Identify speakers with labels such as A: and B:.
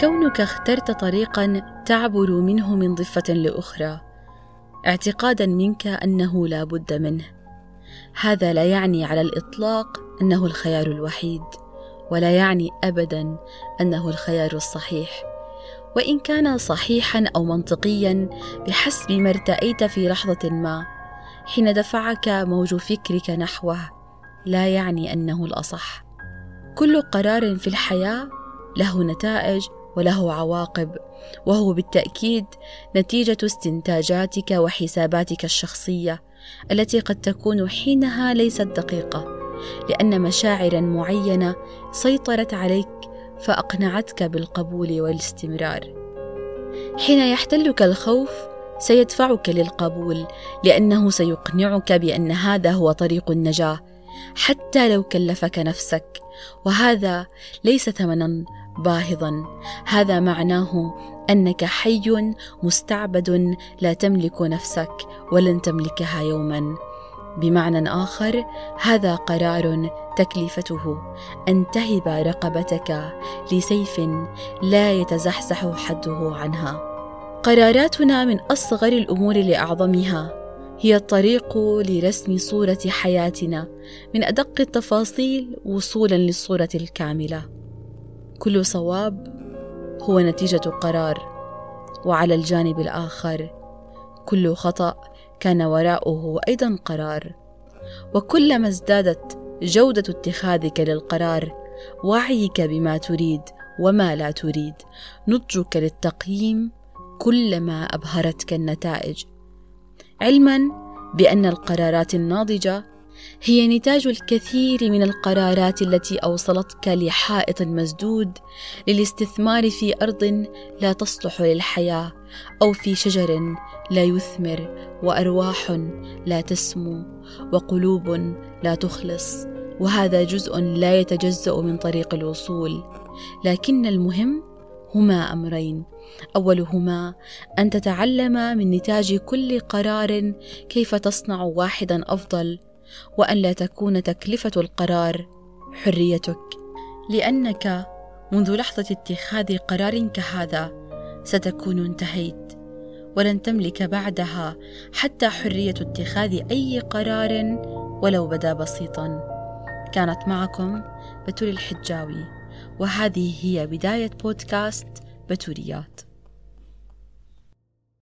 A: كونك اخترت طريقا تعبر منه من ضفة لأخرى اعتقادا منك أنه لا بد منه. هذا لا يعني على الإطلاق أنه الخيار الوحيد ولا يعني أبدا أنه الخيار الصحيح. وإن كان صحيحا أو منطقيا بحسب ما ارتأيت في لحظة ما حين دفعك موج فكرك نحوه لا يعني أنه الأصح. كل قرار في الحياة له نتائج وله عواقب وهو بالتأكيد نتيجة استنتاجاتك وحساباتك الشخصية التي قد تكون حينها ليست دقيقة لأن مشاعر معينة سيطرت عليك فأقنعتك بالقبول والاستمرار. حين يحتلك الخوف سيدفعك للقبول لأنه سيقنعك بأن هذا هو طريق النجاة حتى لو كلفك نفسك وهذا ليس ثمنا باهظا. هذا معناه أنك حي مستعبد لا تملك نفسك ولن تملكها يوما. بمعنى آخر هذا قرار تكلفته أن تهب رقبتك لسيف لا يتزحزح حده عنها. قراراتنا من أصغر الأمور لأعظمها هي الطريق لرسم صورة حياتنا من أدق التفاصيل وصولا للصورة الكاملة. كل صواب هو نتيجة قرار وعلى الجانب الآخر كل خطأ كان وراءه أيضا قرار. وكلما ازدادت جودة اتخاذك للقرار وعيك بما تريد وما لا تريد نضجك للتقييم كلما أبهرتك النتائج. علما بأن القرارات الناضجة هي نتاج الكثير من القرارات التي أوصلتك لحائط مسدود للاستثمار في أرض لا تصلح للحياة أو في شجر لا يثمر وأرواح لا تسمو وقلوب لا تخلص. وهذا جزء لا يتجزأ من طريق الوصول. لكن المهم هما أمرين. أولهما أن تتعلم من نتاج كل قرار كيف تصنع واحدا أفضل. وأن لا تكون تكلفة القرار حريتك. لأنك منذ لحظة اتخاذ قرار كهذا ستكون انتهيت ولن تملك بعدها حتى حرية اتخاذ أي قرار ولو بدا بسيطا. كانت معكم بتول الحجاوي وهذه هي بداية بودكاست بتوليات